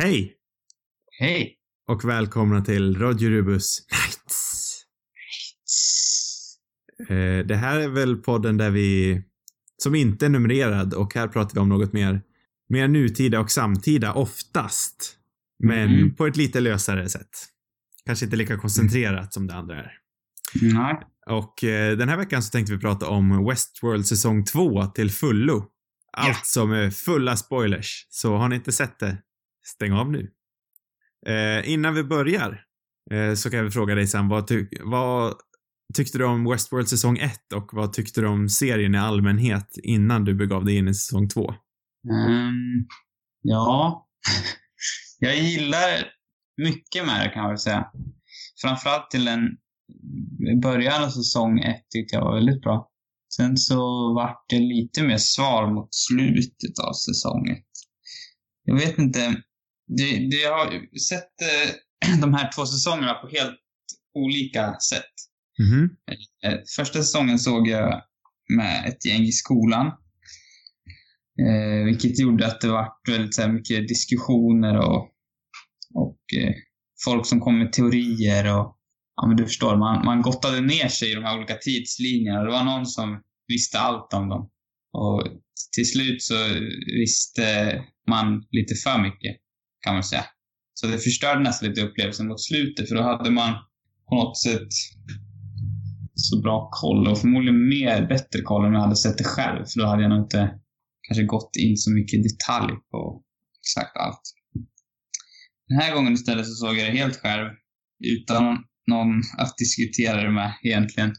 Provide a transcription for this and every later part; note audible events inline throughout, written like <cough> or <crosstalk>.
Hej! Hej! Och välkomna till Radio Rubus Nights. Eh, det här är väl podden där vi, som inte är numrerad och här pratar vi om något mer, mer nutida och samtida oftast. Men Mm. på ett lite lösare sätt. Kanske inte lika koncentrerat som det andra är. Nej. Och eh, den här veckan så tänkte vi prata om Westworld säsong 2 till fullo. Allt Ja. som är fulla spoilers. Så har ni inte sett det, stäng av nu. Eh, innan vi börjar eh, så kan vi fråga dig Sam, vad, ty vad tyckte du om Westworld säsong 1 och vad tyckte du om serien i allmänhet innan du begav dig in i säsong 2? Um, ehm, ja. <laughs> jag gillar mycket med det kan jag väl säga. Framförallt till en början av säsong 1 tyckte jag var väldigt bra. Sen så vart det lite mer svar mot slutet av säsong 1. Jag vet inte. Det, det har sett eh, <clears throat> de här två säsongerna på helt olika sätt. Eh, Första säsongen såg jag med ett gäng i skolan. Eh, vilket gjorde att det var väldigt så här, mycket diskussioner och, och eh, folk som kom med teorier och ja men du förstår, man, man gottade ner sig i de här olika tidslinjerna. Det var någon som visste allt om dem. Och till slut så visste man lite för mycket, kan man säga. Så det förstörde nästan lite upplevelsen mot slutet, för då hade man på något sätt så bra koll och förmodligen mer, bättre koll om jag hade sett det själv. För då hade jag nog inte kanske gått in så mycket i detalj på exakt allt. Den här gången istället så såg jag det helt själv utan någon att diskutera det med egentligen.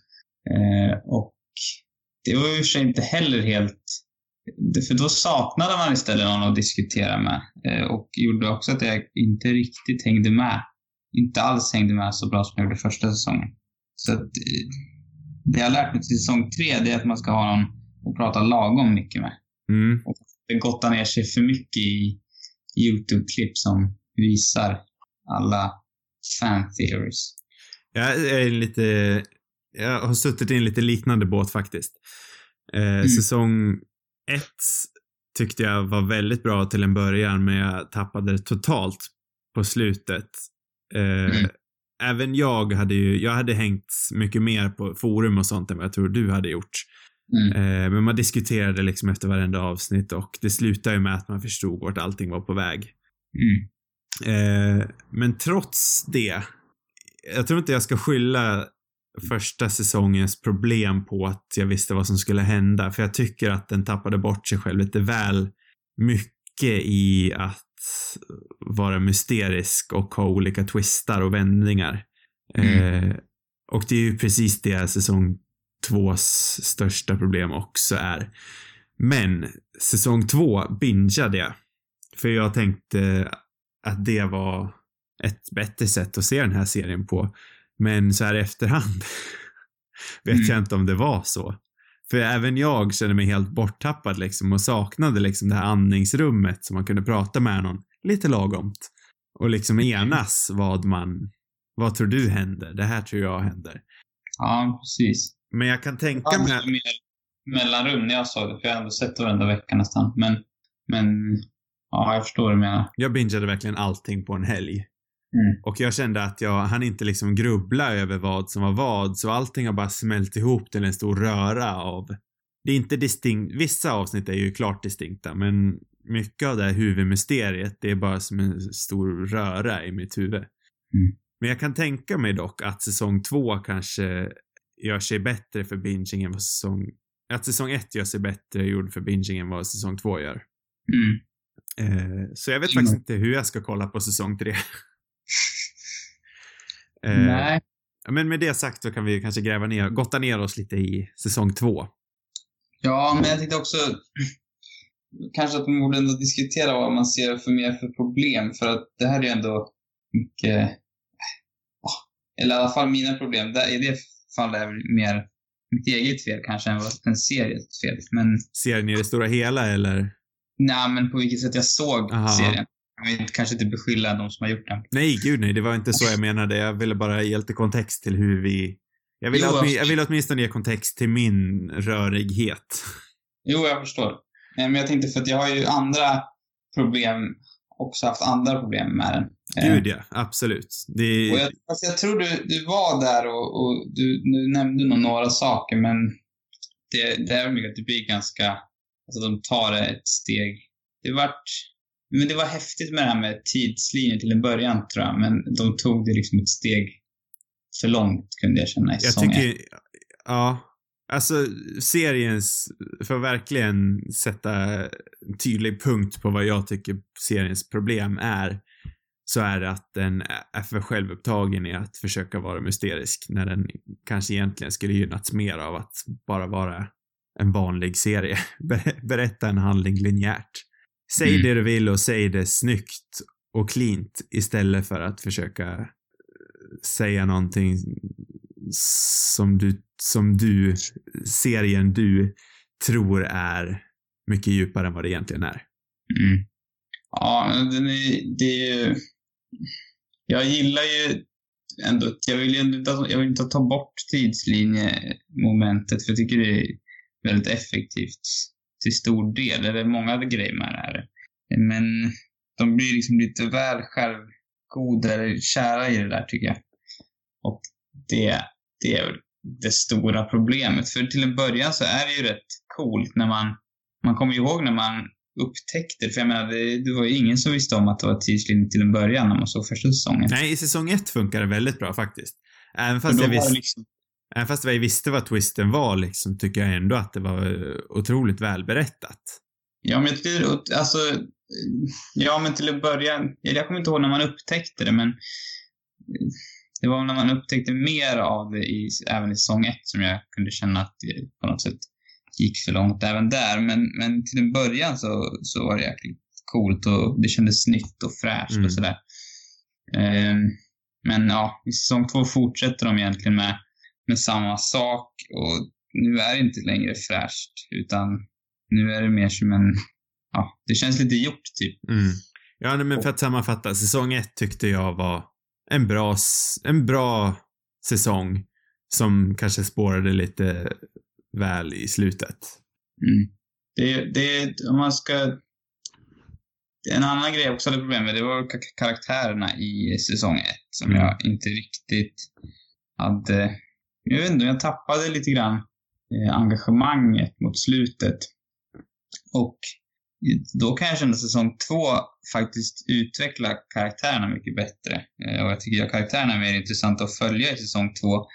Eh, och det var ju i och för sig inte heller helt... För då saknade man istället någon att diskutera med. Eh, och gjorde också att jag inte riktigt hängde med. Inte alls hängde med så bra som jag gjorde första säsongen. Så att, eh, det jag har lärt mig till säsong tre, det är att man ska ha någon att prata lagom mycket med. Mm. Och inte gotta ner sig för mycket i YouTube-klipp som visar alla fan theories. Jag är lite, jag har suttit i en lite liknande båt faktiskt. Eh, Säsong ett tyckte jag var väldigt bra till en början, men jag tappade det totalt på slutet. Eh, Mm. Även jag hade ju, jag hade hängt mycket mer på forum och sånt än vad jag tror du hade gjort. Mm. Eh, men man diskuterade liksom efter varenda avsnitt och det slutade ju med att man förstod vart allting var på väg. Mm. Eh, men trots det, jag tror inte jag ska skylla första säsongens problem på att jag visste vad som skulle hända, för jag tycker att den tappade bort sig själv lite väl mycket i att vara mysterisk och ha olika twistar och vändningar. Eh, och det är ju precis det säsong tvås största problem också är. Men säsong två bingeade jag. För jag tänkte att det var ett bättre sätt att se den här serien på. Men så här efterhand <laughs> vet Mm. jag inte om det var så. För även jag kände mig helt borttappad liksom och saknade liksom det här andningsrummet som man kunde prata med någon lite lagomt. Och liksom enas vad man, vad tror du händer? Det här tror jag händer. Ja, precis. Men jag kan tänka Jag mig, hade mer mellanrum när jag såg det, för jag har ändå sett det varenda vecka nästan. Men, men ja, jag förstår vad du menar. jag bingeade verkligen allting på en helg. Mm. Och jag kände att jag hann inte liksom grubbla över vad som var vad, så allting har bara smält ihop till en stor röra av... Det är inte distinkt, vissa avsnitt är ju klart distinkta, men mycket av det här huvudmysteriet, det är bara som en stor röra i mitt huvud. Mm. Men jag kan tänka mig dock att säsong två kanske gör sig bättre för binging än vad säsong... Att säsong ett gör sig bättre gjord för binging än vad säsong två gör. Mm. Eh, så jag vet faktiskt inte hur jag ska kolla på säsong tre. Eh, Nej. Men med det sagt så kan vi kanske gräva ner, gotta ner oss lite i säsong två. Ja, men jag tänkte också kanske att man borde ändå diskutera vad man ser för mer för problem. För att det här är ju ändå mycket, ja, eller i alla fall mina problem. Där, I det fallet är det mer mitt eget fel kanske än vad en series fel. Men Ser ni det stora hela eller? nej, men på vilket sätt jag såg Aha. serien. Jag vill kanske inte beskylla de som har gjort den. Nej, gud nej, det var inte så jag menade. Jag ville bara ge lite kontext till hur vi... Jag vill, Jo, jag vill åtminstone ge kontext till min rörighet. Jo, jag förstår. Eh, Men jag tänkte för att jag har ju andra problem också haft andra problem med den. Gud ja, absolut. Det... Och jag, alltså jag tror du, du var där och, och du, du nämnde nog några saker, men det, det är mycket att det blir ganska, alltså de tar det ett steg. Det vart, men det var häftigt med det här med tidslinjer till en början tror jag, men de tog det liksom ett steg för långt kunde jag känna i Jag tycker, ja. Alltså seriens, för att verkligen sätta en tydlig punkt på vad jag tycker seriens problem är, så är det att den är för självupptagen i att försöka vara mysterisk när den kanske egentligen skulle gynnats mer av att bara vara en vanlig serie. <laughs> Ber- Berätta en handling linjärt. Säg Mm. det du vill och säg det snyggt och cleant istället för att försöka eh, säga någonting som du, som du, serien du tror är mycket djupare än vad det egentligen är. Mm. Ja, är, det är ju... Jag gillar ju ändå... Jag vill ju inte, jag vill inte ta bort tidslinjemomentet, för jag tycker det är väldigt effektivt till stor del. Eller många grejer det här. Men de blir liksom lite väl självgoda eller kära i det där, tycker jag. Och det, det är väl det stora problemet. För till en början så är det ju rätt coolt när man... Man kommer ihåg när man upptäckte det. För jag menar, det, det var ju ingen som visste om att det var tidslinje till en början när man såg första säsongen. Nej, i säsong ett funkar det väldigt bra faktiskt. Även fast, jag visste, liksom, även fast jag visste vad twisten var liksom, tycker jag ändå att det var eh, otroligt välberättat. ja, men jag tycker, alltså, ja men till början, eller jag kommer inte ihåg när man upptäckte det, men det var när man upptäckte mer av det i, även i säsong ett som jag kunde känna att det på något sätt gick för långt även där. Men, men till en början så, så var det jäkligt coolt och det kändes nytt och fräscht Mm. och sådär. Ehm, men ja, i säsong två fortsätter de egentligen med, med samma sak och nu är det inte längre fräscht utan nu är det mer som en, ja, det känns lite gjort typ. Mm. Ja, nej, men för att sammanfatta, säsong ett tyckte jag var en bra, en bra säsong som kanske spårade lite väl i slutet. Mm. Det, det, om man ska... En annan grej jag också hade problem med, det var ka- karaktärerna i säsong ett som Mm. jag inte riktigt hade... Jag vet inte, jag tappade lite grann eh, engagemanget mot slutet. Och då kan jag känna att säsong två faktiskt utvecklar karaktärerna mycket bättre. Eh, och jag tycker att karaktärerna är mer intressanta att följa i säsong två.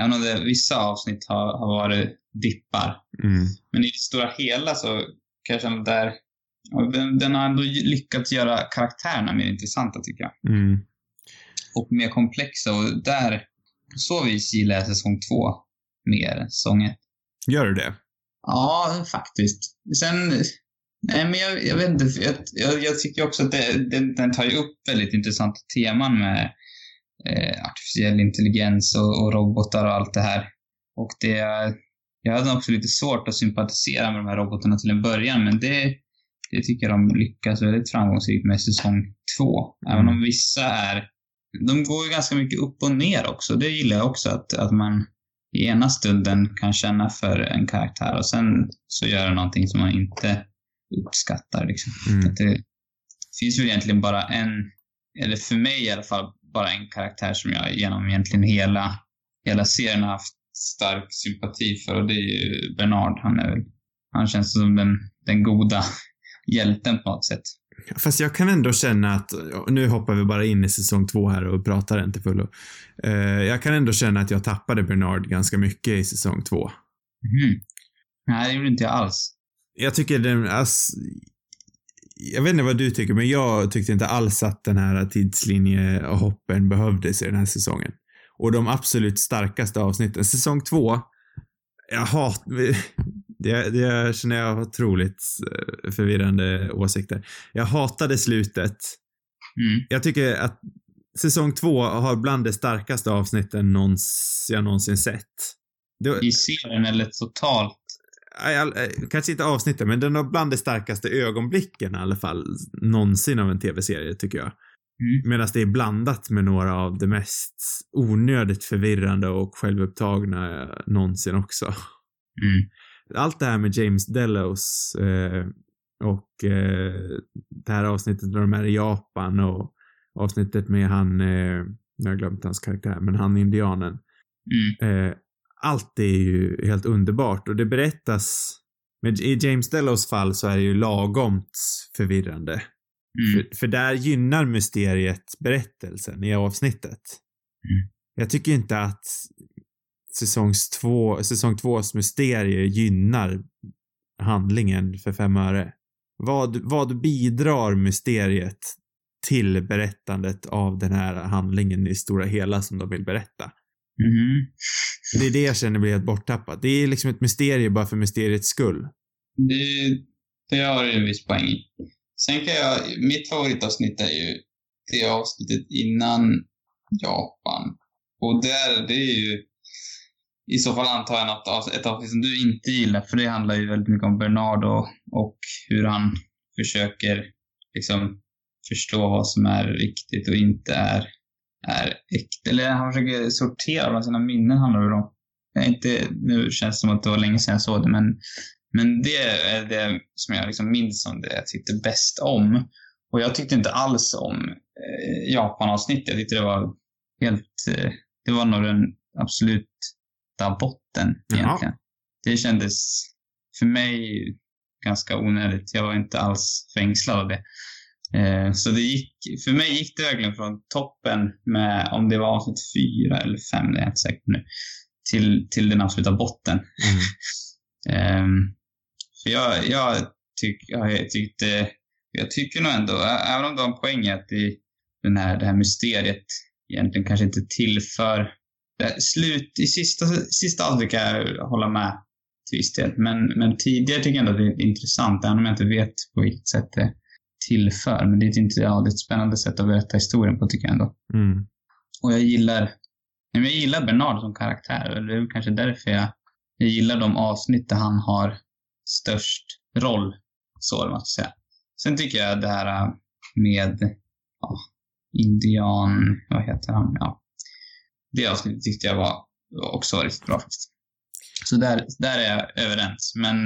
Även om det, vissa avsnitt har, har varit dippar. Mm. Men i det stora hela så kan jag känna där, den, den har ändå lyckats göra karaktärerna mer intressanta tycker jag. Mm. Och mer komplexa och där, på så vis gillar jag säsong två mer än säsong ett. Gör du det? Ja, faktiskt. Sen, nej men jag, jag vet inte, jag, jag, jag tycker också att det, den, den tar ju upp väldigt intressanta teman med eh, artificiell intelligens och, och robotar och allt det här. Och det, jag hade också lite svårt att sympatisera med de här robotarna till en början, men det, det tycker jag de lyckas väldigt framgångsrikt med säsong två. Även om vissa är, de går ju ganska mycket upp och ner också. Det gillar jag också, att, att man i ena stunden kan känna för en karaktär och sen så gör den någonting som man inte uppskattar. Liksom. Mm. Det finns väl egentligen bara en, eller för mig i alla fall, bara en karaktär som jag genom egentligen hela, hela serien har haft stark sympati för och det är ju Bernard. Han är väl, han känns som den, den goda <laughs> hjälten på något sätt. Fast jag kan ändå känna att, nu hoppar vi bara in i säsong två här och pratar inte fullo. Eh, jag kan ändå känna att jag tappade Bernard ganska mycket i säsong två. Mhm. Nej, det gjorde inte jag alls. Jag tycker den, ass, jag vet inte vad du tycker, men jag tyckte inte alls att den här tidslinjehoppen behövdes i den här säsongen. Och de absolut starkaste avsnitten, säsong två, jag hat, det, det känner jag otroligt eh, förvirrande åsikter. Jag hatade slutet. Mm. Jag tycker att säsong två har bland de starkaste avsnitten någons, jag någonsin sett. Det, I serien eller totalt. Eh, kanske inte avsnittet, men den har bland de starkaste ögonblicken i alla fall någonsin av en tv-serie, tycker jag. Mm. Medan det är blandat med några av de mest onödigt förvirrande och självupptagna eh, någonsin också. Mm. Allt det här med James Delos, eh, och eh, det här avsnittet när de är i Japan och avsnittet med han, eh, jag har glömt hans karaktär, men han indianen. Mm. Eh, allt är ju helt underbart och det berättas, men i James Dellos fall så är det ju lagomt förvirrande. Mm. För, för där gynnar mysteriet berättelsen i avsnittet. Mm. Jag tycker inte att säsongs två, säsong tvås mysterier gynnar handlingen för fem öre. Vad, vad bidrar mysteriet till berättandet av den här handlingen i stora hela som de vill berätta? Mhm. Det är det jag känner blir helt borttappat. Det är liksom ett mysterium bara för mysteriets skull. Det, det har du en viss poäng i. Sen kan jag, mitt favoritavsnitt är ju det avsnittet innan Japan. Och där, det är ju i så fall antar jag något, ett avsnitt som du inte gillar, för det handlar ju väldigt mycket om Bernard och, och hur han försöker liksom förstå vad som är riktigt och inte är, är äkta. Eller han försöker sortera bland sina minnen handlar det om. Jag inte, nu känns det som att det var länge sedan jag såg det, men, men det är det som jag liksom minns som det jag tyckte bäst om. Och jag tyckte inte alls om eh, Japan-avsnittet. Jag tyckte det var helt, eh, det var nog den absolut absoluta botten Jaha. egentligen. Det kändes för mig ganska onödigt. Jag var inte alls fängslad av det. Eh, så det gick, för mig gick det verkligen från toppen med, om det var avsnitt fyra eller fem, det är jag inte säker på nu, till, till den absoluta botten. Mm. <laughs> Ehm, för jag, jag, tyck, jag tyckte, jag tycker nog ändå, även om du har en poäng i att det, den här, det här mysteriet egentligen kanske inte tillför slut, i sista, sista avsnittet kan jag hålla med till viss del. Men, men tidigare tycker jag ändå att det är intressant, även om jag inte vet på vilket sätt det tillför. Men det är ett, inte, ja, det är ett spännande sätt att berätta historien på tycker jag ändå. Mm. Och jag gillar, jag gillar Bernard som karaktär. och Det är kanske därför jag, jag gillar de avsnitt där han har störst roll. Så man ska säga. Sen tycker jag det här äh, med ja, indian, vad heter han? Ja. Det avsnittet tyckte jag var var också var riktigt bra faktiskt. Så där, där är jag överens. Men,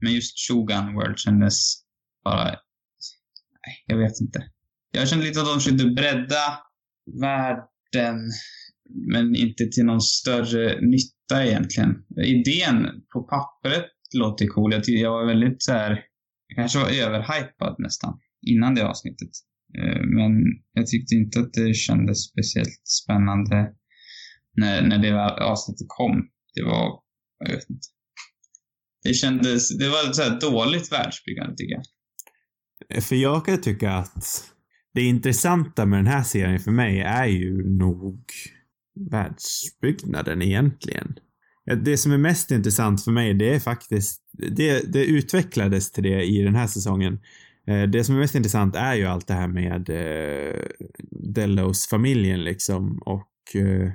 men just Shogun World kändes bara, nej, jag vet inte. Jag kände lite att de försökte bredda världen, men inte till någon större nytta egentligen. Idén på pappret låter cool. Jag, jag var väldigt så här, jag kanske var överhypad nästan innan det avsnittet. Eh, men jag tyckte inte att det kändes speciellt spännande när, när det här avsnittet kom. Det var, jag vet inte. Det kändes, det var ett så här dåligt världsbyggande tycker jag. För jag kan tycka att det intressanta med den här serien för mig är ju nog världsbyggnaden egentligen. Det som är mest intressant för mig det är faktiskt, det, det utvecklades till det i den här säsongen. Eh, det som är mest intressant är ju allt det här med eh, Delos-familjen liksom och, eh,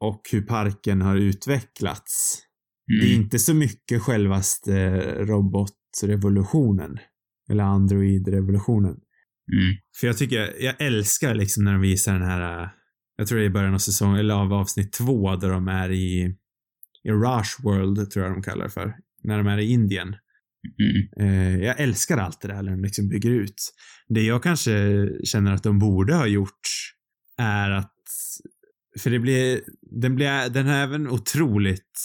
och hur parken har utvecklats. Det är Mm. inte så mycket självaste robotrevolutionen. Eller androidrevolutionen. Mm. För jag tycker, jag älskar liksom när de visar den här, äh, jag tror det är i början av säsong, eller av avsnitt två där de är i, i Rush World, tror jag de kallar det för. När de är i Indien. Mm. Eh, jag älskar allt det där när de liksom bygger ut. Det jag kanske känner att de borde ha gjort är att, för det blir, den blir, den är även otroligt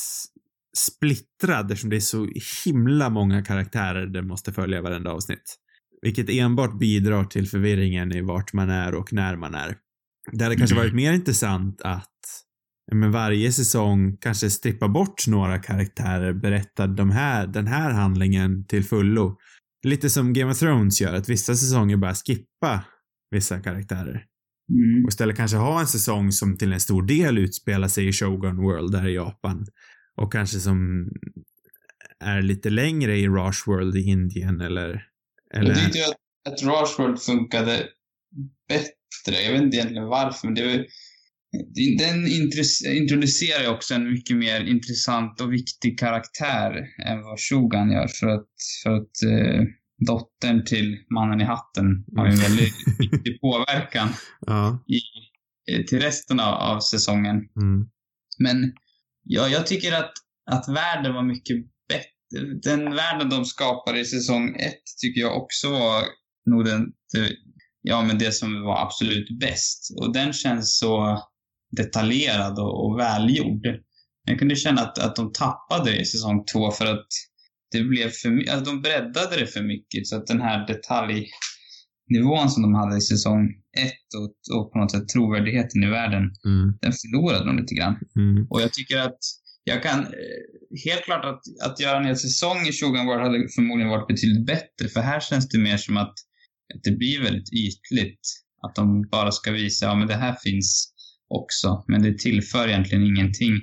splittrad eftersom det är så himla många karaktärer den måste följa varenda avsnitt. Vilket enbart bidrar till förvirringen i vart man är och när man är. Det hade kanske Mm. varit mer intressant att men varje säsong kanske strippa bort några karaktärer, berätta de här, den här handlingen till fullo. Lite som Game of Thrones gör, att vissa säsonger bara skippa vissa karaktärer. Mm. Och istället kanske ha en säsong som till en stor del utspelar sig i Shogun World där i Japan. Och kanske som är lite längre i Rush World i Indien eller... eller Jag tyckte att, att Rush World funkade bättre. Jag vet inte egentligen varför, men det var, den introducerar ju också en mycket mer intressant och viktig karaktär än vad Shogun gör. För att, för att eh, dottern till mannen i hatten har ju en väldigt <laughs> viktig påverkan ja. i, eh, till resten av, av säsongen. Mm. Men ja, jag tycker att, att världen var mycket den världen de skapade i säsong ett tycker jag också var nog den, det, ja, men det som var absolut bäst. Och den känns så detaljerad och, och välgjord. Jag kunde känna att, att de tappade i säsong två för att det blev för alltså de breddade det för mycket så att den här detaljnivån som de hade i säsong ett och, och på något sätt trovärdigheten i världen, Mm. den förlorade de lite grann. Mm. Och jag tycker att jag kan, eh, helt klart att, att göra en hel säsong i Shogun World hade förmodligen varit betydligt bättre, för här känns det mer som att, att det blir väldigt ytligt. Att de bara ska visa, ja men det här finns också, men det tillför egentligen ingenting.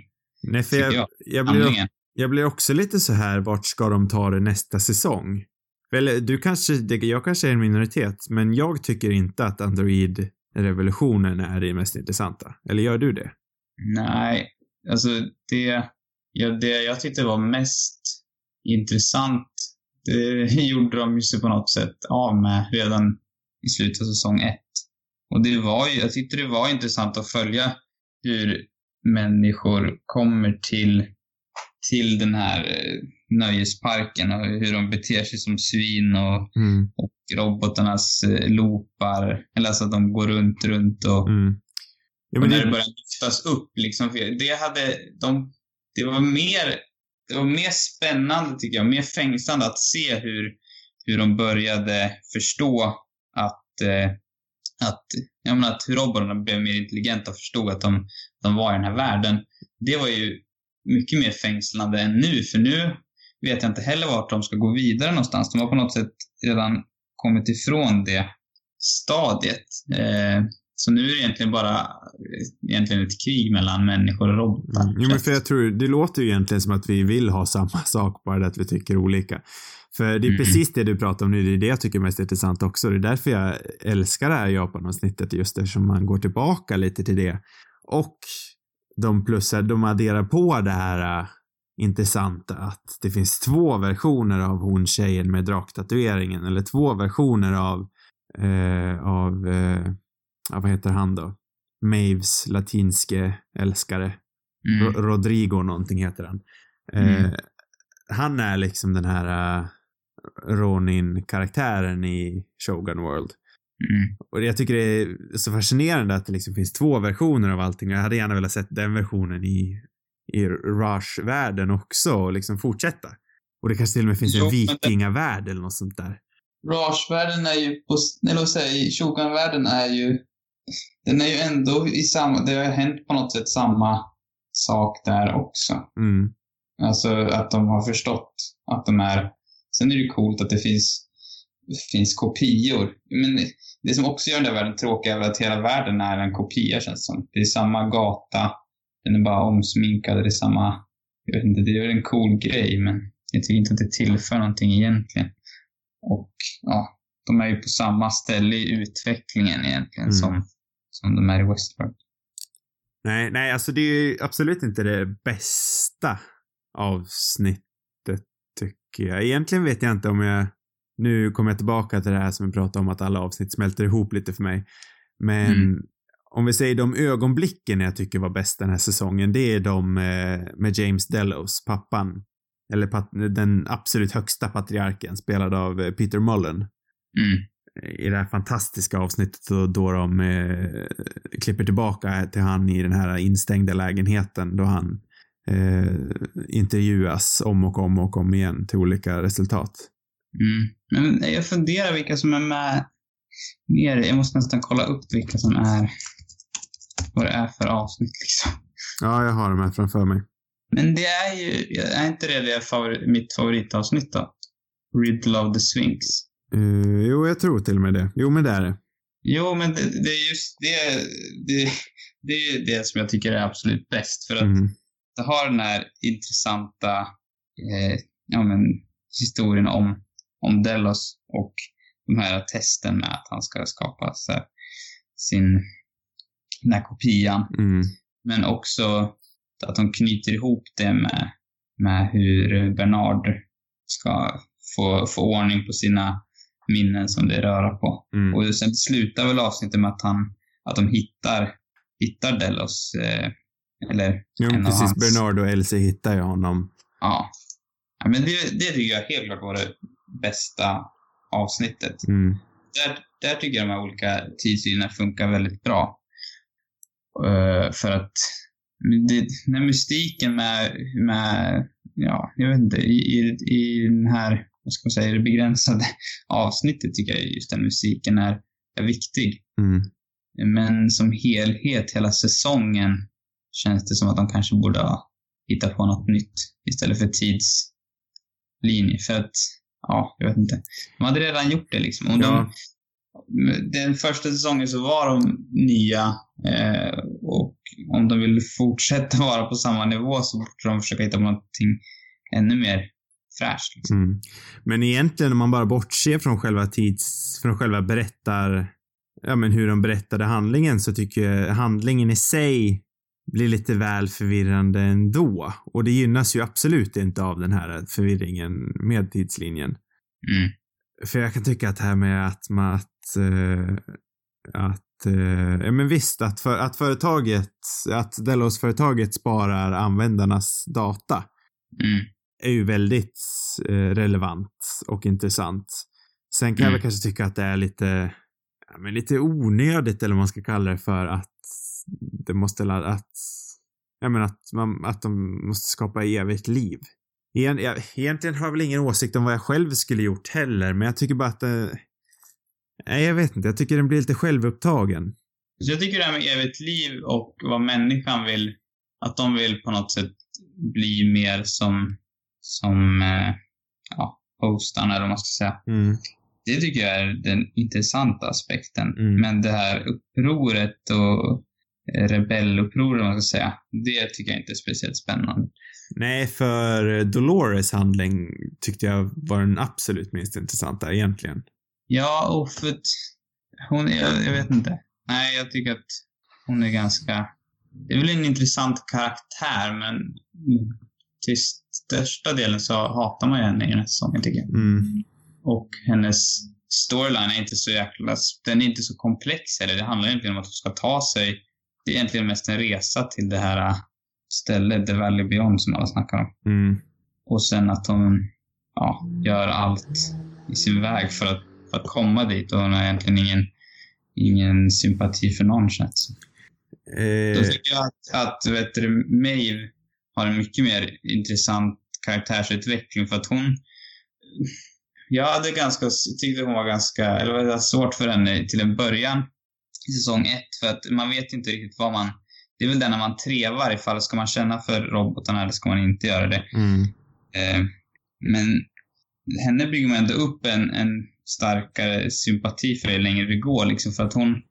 Nej, för jag, jag. jag, blir jag blir också lite så här, vart ska de ta det nästa säsong? Eller du kanske, jag kanske är en minoritet, men jag tycker inte att Android-revolutionen är det mest intressanta. Eller gör du det? Nej, alltså det, ja, det jag tyckte var mest intressant, det <laughs> gjorde de ju sig på något sätt av med redan i slutet av säsong ett. Och det var ju, jag tyckte det var intressant att följa hur människor kommer till, till den här eh, nöjesparken och hur de beter sig som svin och, Mm. och robotarnas eh, loopar, eller alltså att de går runt, runt och Mm. Ja, och när det det, började lyftas upp liksom. Det hade, de, det var mer, det var mer spännande tycker jag, mer fängslande att se hur, hur de började förstå att, eh, att, jag menar, att hur robotarna blev mer intelligenta och förstod att de, de var i den här världen. Det var ju mycket mer fängslande än nu, för nu vet jag inte heller vart de ska gå vidare någonstans. De har på något sätt redan kommit ifrån det stadiet. Eh, så nu är det egentligen bara egentligen ett krig mellan människor och robotar. Mm. Jo, men för jag tror, det låter ju egentligen som att vi vill ha samma <laughs> sak, bara det att vi tycker olika. För det är Mm. precis det du pratar om nu, det är det jag tycker är mest intressant också. Det är därför jag älskar det här Japan-avsnittet, just eftersom man går tillbaka lite till det. Och de plussar, de adderar på det här äh, intressanta att det finns två versioner av hon tjejen med draktatueringen, eller två versioner av, eh, av, eh, ja, vad heter han då? Maves latinske älskare. Mm. Ro- Rodrigo någonting heter han. Eh, Mm. han är liksom den här uh, Ronin-karaktären i Shogun World. Mm. Och jag tycker det är så fascinerande att det liksom finns två versioner av allting. Jag hade gärna velat sett den versionen i, i Rush-världen också och liksom fortsätta. Och det kanske till och med finns Jo, en vikingavärld eller något sånt där. Rage-världen är ju på, eller vad säger jag, Shogun-världen är ju, den är ju ändå i samma, det har hänt på något sätt samma sak där också. Mm. Alltså att de har förstått att de är, sen är det ju coolt att det finns, finns kopior. Men det som också gör den där världen tråkig är att hela världen är en kopia känns det som. Det är samma gata, den är bara omsminkad, det är samma, jag vet inte, det är väl en cool grej men jag tycker inte att det tillför någonting egentligen. Och ja, de är ju på samma ställe i utvecklingen egentligen Mm. som, som de är i Westworld. Nej, nej, alltså det är ju absolut inte det bästa avsnittet tycker jag. Egentligen vet jag inte om jag, nu kommer jag tillbaka till det här som vi pratade om att alla avsnitt smälter ihop lite för mig. Men Mm. om vi säger de ögonblicken jag tycker var bäst den här säsongen, det är de eh, med James Delos, pappan. Eller pat- den absolut högsta patriarken, spelad av eh, Peter Mullen Mm. i det här fantastiska avsnittet då, då de eh, klipper tillbaka till han i den här instängda lägenheten då han eh, intervjuas om och om och om igen till olika resultat. Mm. Men jag funderar vilka som är med mer. Jag måste nästan kolla upp vilka som är, vad det är för avsnitt liksom. Ja, jag har dem här framför mig. Men det är ju, är inte det, det favori, mitt favoritavsnitt då? Riddle of the Sphinx. Eh, jo, jag tror till och med det. Jo, men det är det. Jo, men det, det är just det, det, det är ju det som jag tycker är absolut bäst. För att Mm. det har den här intressanta eh, ja, men, historien om, om Delos och de här testen med att han ska skapa här, sin, den här kopian. Mm. Men också att de knyter ihop det med, med hur Bernard ska få, få ordning på sina minnen som det rör på. Mm. Och sen slutar väl avsnittet med att, han, att de hittar, hittar Delos. Eh, eller Jo, en av precis. hans- Bernard och Elsie hittar ju honom. Ja. Ja, men det, det tycker jag helt klart var det bästa avsnittet. Mm. Där, där tycker jag de här olika tidslinjerna funkar väldigt bra. Uh, för att det, den mystiken med, med, ja, jag vet inte, i, i, i den här, vad ska man säga, det begränsade <laughs> avsnittet tycker jag just den musiken är, är viktig. Mm. Men som helhet, hela säsongen, känns det som att de kanske borde ha hittat på något nytt istället för tidslinje. För att, ja, jag vet inte. De hade redan gjort det liksom. Om Ja. de, den första säsongen så var de nya eh, och om de vill fortsätta <laughs> vara på samma nivå så borde de försöka hitta på någonting ännu mer fräscht. Liksom. Mm. Men egentligen om man bara bortser från själva tids, från själva berättar, ja men hur de berättade handlingen så tycker jag handlingen i sig blir lite väl förvirrande ändå. Och det gynnas ju absolut inte av den här förvirringen med tidslinjen. Mm. För jag kan tycka att det här med att man, att, eh, att, eh, ja men visst att, för, att företaget, att Delos-företaget sparar användarnas data Mm. är ju väldigt eh, relevant och intressant. Sen kan jag Mm. väl kanske tycka att det är lite, ja, men lite onödigt eller vad man ska kalla det för att det måste, la- att, jag menar att man, att de måste skapa evigt liv. Egen, jag, egentligen har jag väl ingen åsikt om vad jag själv skulle gjort heller, men jag tycker bara att det, nej jag vet inte, jag tycker den blir lite självupptagen. Så jag tycker det här med evigt liv och vad människan vill, att de vill på något sätt bli mer som, som, eh, ja, hostarna eller vad man ska säga. Mm. Det tycker jag är den intressanta aspekten. Mm. Men det här upproret och rebellupproret, vad man ska säga, det tycker jag inte är speciellt spännande. Nej, för Dolores handling tyckte jag var den absolut minst intressanta egentligen. Ja, och för att hon, jag, jag vet inte. Nej, jag tycker att hon är ganska, det är väl en intressant karaktär, men till största delen så hatar man ju henne i den här säsongen tycker jag. Mm. Och hennes storyline är inte så jäkla, den är inte så komplex heller. Det handlar egentligen om att hon ska ta sig, det är egentligen mest en resa till det här äh, stället, The Valley Beyond som alla snackar om. Mm. Och sen att hon, ja, gör allt i sin väg för att, för att komma dit och hon har egentligen ingen, ingen sympati för någon känns det Då Eh, tycker jag att, att vet du, Maeve har en mycket mer intressant karaktärsutveckling för att hon... Jag hade ganska, tyckte hon var ganska, eller det var svårt för henne till en början i säsong ett för att man vet inte riktigt vad man... Det är väl det när man trevar ifall ska man känna för robotarna eller ska man inte göra det. mm. Eh, men henne bygger man ändå upp en, en starkare sympati för ju längre det går liksom för att hon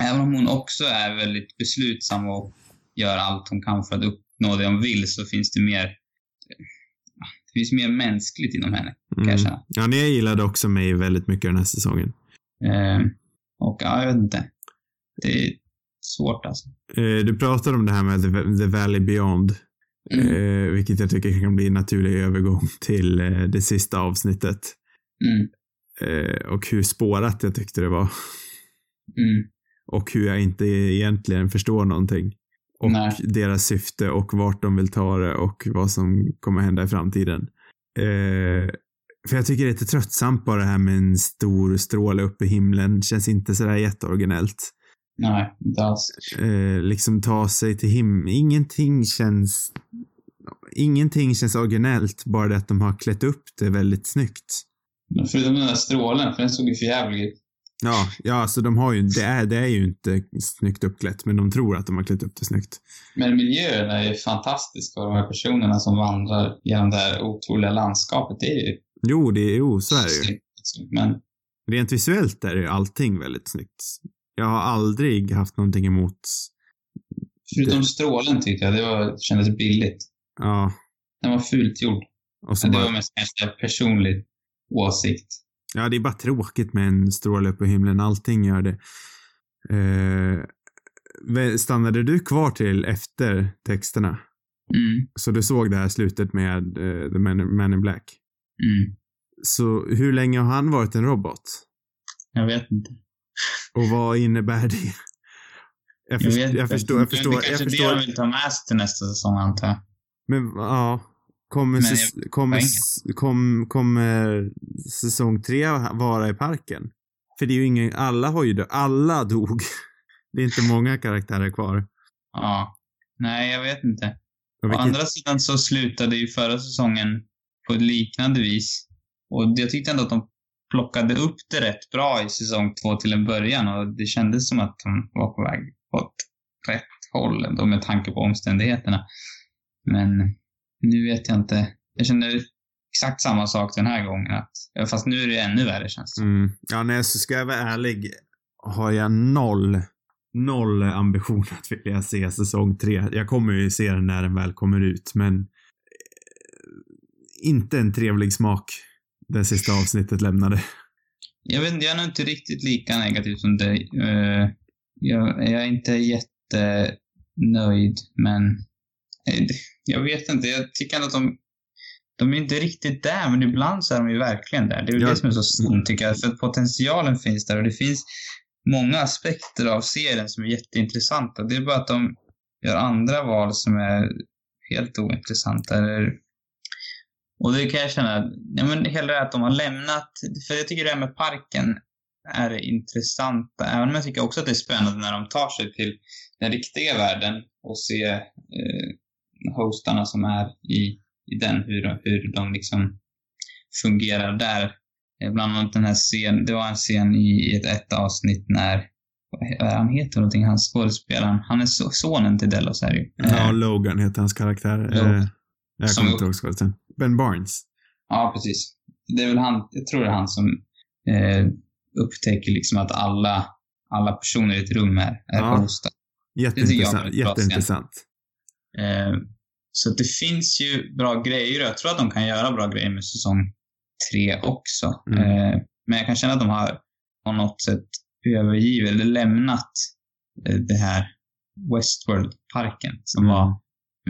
Även om hon också är väldigt beslutsam och gör allt hon kan för att uppnå det hon vill så finns det mer det finns mer mänskligt inom henne, Mm. känna. Ja, jag gillade också mig väldigt mycket den här säsongen. Eh, och ja, jag vet inte. Det är svårt alltså. Eh, du pratade om det här med The, The Valley Beyond, Mm. eh, vilket jag tycker kan bli en naturlig övergång <laughs> till eh, det sista avsnittet. Mm. Och hur spårat jag tyckte det var. Mm. Och hur jag inte egentligen förstår någonting. Och Nej. deras syfte och vart de vill ta det och vad som kommer hända i framtiden. Eh, för jag tycker det är lite tröttsamt bara det här med en stor stråle upp i himlen. Känns inte sådär jätteoriginellt. Nej, inte alls. Eh, liksom ta sig till himlen. Ingenting känns... Ingenting känns originellt, bara det att de har klätt upp det väldigt snyggt. Men Förutom den där strålen, för den såg ju för jävlig ut. Ja, ja, alltså de har ju, det är, det är ju inte snyggt uppklätt, men de tror att de har klätt upp det snyggt. Men miljön är ju fantastisk och de här personerna som vandrar genom det här otroliga landskapet, det är ju Jo, det är, jo, så är det ju. Men Rent visuellt är ju allting väldigt snyggt. Jag har aldrig haft någonting emot, förutom strålen tyckte jag, det var, kändes billigt. ja, Den var fult gjord. och så det bara, var mest kanske en personlig åsikt. ja, det är bara tråkigt med en stråle upp i himlen. Allting gör det. Eh, stannade du kvar till efter texterna? Mm. Så du såg det här slutet med eh, The Man, Man in Black? Mm. Så hur länge har han varit en robot? Jag vet inte. Och vad innebär det? Jag, först, vet jag inte. förstår, jag Det förstår, är jag kanske det förstår. de vill ta med sig till nästa säsong, antar jag. Men ja, Kommer, Men säs- jag- kommer, kom, kommer säsong tre vara i parken? För det är ju ingen, alla har ju dö- alla dog. <laughs> Det är inte många karaktärer kvar. Ja. Nej, jag vet inte. Å andra sidan så slutade ju förra säsongen på ett liknande vis. Och jag tyckte ändå att de plockade upp det rätt bra i säsong två till en början och det kändes som att de var på väg åt rätt håll ändå med tanke på omständigheterna. Men nu vet jag inte. Jag känner exakt samma sak den här gången. Att, fast nu är det ännu värre känns det mm, ja, nej, så ska jag vara ärlig har jag noll, noll ambition att vilja se säsong tre. Jag kommer ju se den när den väl kommer ut, men inte en trevlig smak det sista avsnittet lämnade. Jag vet inte, jag är nog inte riktigt lika negativ som dig. Eh, jag, är inte jättenöjd, men eh, jag vet inte. Jag tycker ändå att de, de är inte riktigt där, men ibland så är de ju verkligen där. Det är väl Ja. det som är så synd, tycker jag. För att potentialen finns där och det finns många aspekter av serien som är jätteintressanta. Det är bara att de gör andra val som är helt ointressanta. Eller och det kan jag känna, ja men här att de har lämnat, för jag tycker det här med parken är intressant, även om jag tycker också att det är spännande när de tar sig till den riktiga världen och se eh, hostarna som är i, i den, hur, de- hur de liksom fungerar där. Eh, Bland annat den här scenen, det var en scen i ett, ett avsnitt när, han heter någonting, han skådespelaren, han är so, sonen till Delos är det ju. Ja, Eh, Logan heter hans karaktär. Logan. Jag Som- kommer inte ihåg skådisen. Ben Barnes. Ja, precis. Det är väl han, jag tror det är han som eh, upptäcker liksom att alla, alla personer i ett rum är, är Ja. hostade. Jätteintressant. Jätteintressant. Eh, så det finns ju bra grejer jag tror att de kan göra bra grejer med säsong tre också. Mm. Eh, men jag kan känna att de har på något sätt övergivit eller lämnat eh, det här Westworld-parken som Mm. var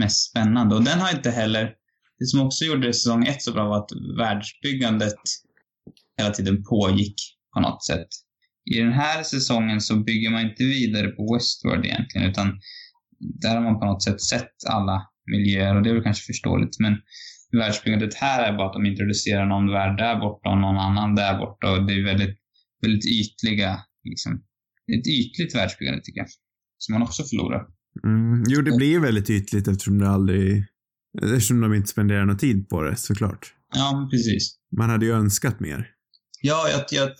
mest spännande. Och den har inte heller, det som också gjorde säsong ett så bra var att världsbyggandet hela tiden pågick på något sätt. I den här säsongen så bygger man inte vidare på Westworld egentligen, utan där har man på något sätt sett alla miljöer och det är väl kanske förståeligt. Men världsbyggandet här är bara att de introducerar någon värld där borta och någon annan där borta och det är väldigt, väldigt ytliga, liksom, ett ytligt världsbyggande tycker jag. Som man också förlorar. Mm. Jo, det blir ju väldigt ytligt eftersom det aldrig... Eftersom de inte spenderar någon tid på det, såklart. Ja, precis. Man hade ju önskat mer. Ja, jag, jag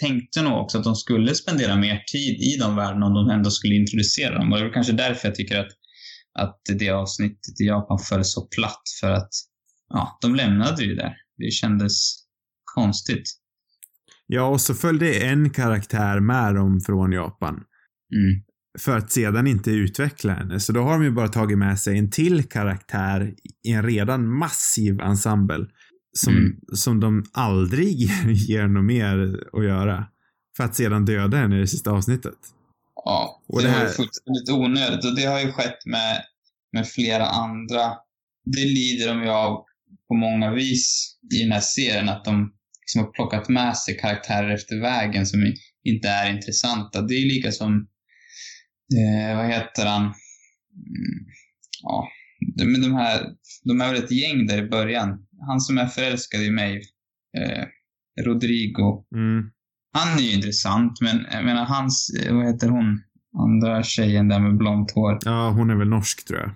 tänkte nog också att de skulle spendera mer tid i de världarna om de ändå skulle introducera dem. Och det väl kanske därför jag tycker att, att det avsnittet i Japan föll så platt. För att, ja, de lämnade ju där. Det kändes konstigt. Ja, och så följde en karaktär med dem från Japan. Mm. För att sedan inte utveckla henne. Så då har de ju bara tagit med sig en till karaktär i en redan massiv ensemble. Som, Mm. som de aldrig <laughs> ger något mer att göra. För att sedan döda henne i det sista avsnittet. Ja, Och det, det var ju här- fullständigt onödigt och det har ju skett med, med flera andra. Det lider de ju av på många vis i den här serien, att de liksom har plockat med sig karaktärer efter vägen som inte är intressanta. Det är ju lika som, eh, vad heter han? Mm, ja, de, men de här, de är väl ett gäng där i början. Han som är förälskad i mig, eh, Rodrigo, Mm. han är ju intressant, men jag menar hans, eh, vad heter hon, andra tjejen där med blont hår. Ja, hon är väl norsk tror jag.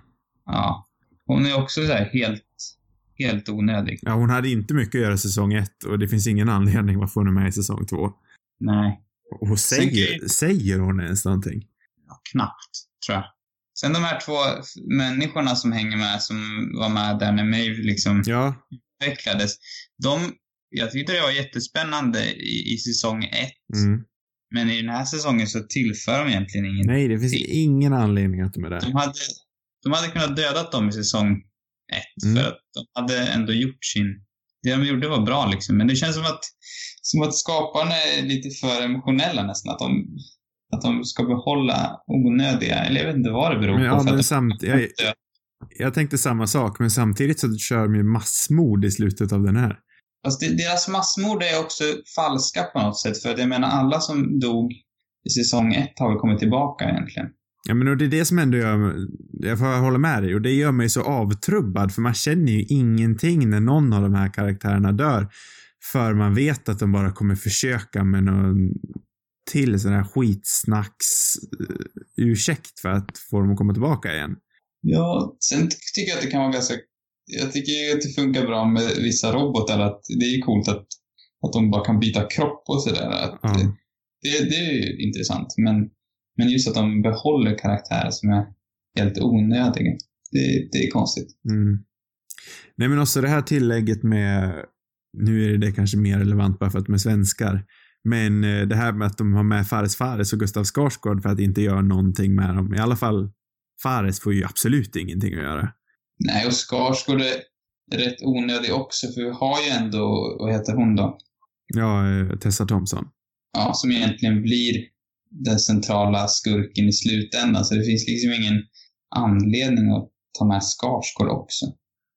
Ja. Hon är också så här helt, helt onödig. Ja, hon hade inte mycket att göra i säsong ett och det finns ingen anledning varför hon är med i säsong två. Nej, Och Sen säger, säger hon ens någonting? Knappt, tror jag. Sen de här två människorna som hänger med, som var med där när Maeve liksom Ja, utvecklades. De, jag tyckte det var jättespännande i, i säsong ett. mm. Men i den här säsongen så tillför de egentligen ingen Nej, det finns ingen anledning att de är där. De hade, de hade kunnat döda dem i säsong ett, Mm. för att de hade ändå gjort sin... Det de gjorde var bra liksom, men det känns som att, som att skaparna är lite för emotionella nästan. Att de, att de ska behålla onödiga, eller jag vet inte vad det beror Men, på. ja, men samt, jag, jag tänkte samma sak, men samtidigt så kör de ju massmord i slutet av den här. Fast det, deras massmord är också falska på något sätt, för jag menar alla som dog i säsong ett har väl kommit tillbaka egentligen. Ja, men och det är det som ändå gör, jag får hålla med dig, och det gör mig så avtrubbad för man känner ju ingenting när någon av de här karaktärerna dör. För man vet att de bara kommer försöka med någon till sån här skitsnacks ursäkt för att få dem att komma tillbaka igen. Ja, sen tycker jag att det kan vara ganska... Jag tycker att det funkar bra med vissa robotar, att det är coolt att, att de bara kan byta kropp och sådär. Ja. Det, det är ju intressant, men, men just att de behåller karaktärer som är helt onödiga, det, det är konstigt. Mm. Nej men också det här tillägget med, nu är det kanske mer relevant bara för att de är svenskar, men eh, det här med att de har med Fares Fares och Gustav Skarsgård för att inte göra någonting med dem. I alla fall, Fares får ju absolut ingenting att göra. Nej, och Skarsgård är rätt onödig också, för vi har ju ändå, vad heter hon då? Ja, eh, Tessa Thompson. Ja, som egentligen blir den centrala skurken i slutändan, så det finns liksom ingen anledning att ta med Skarsgård också.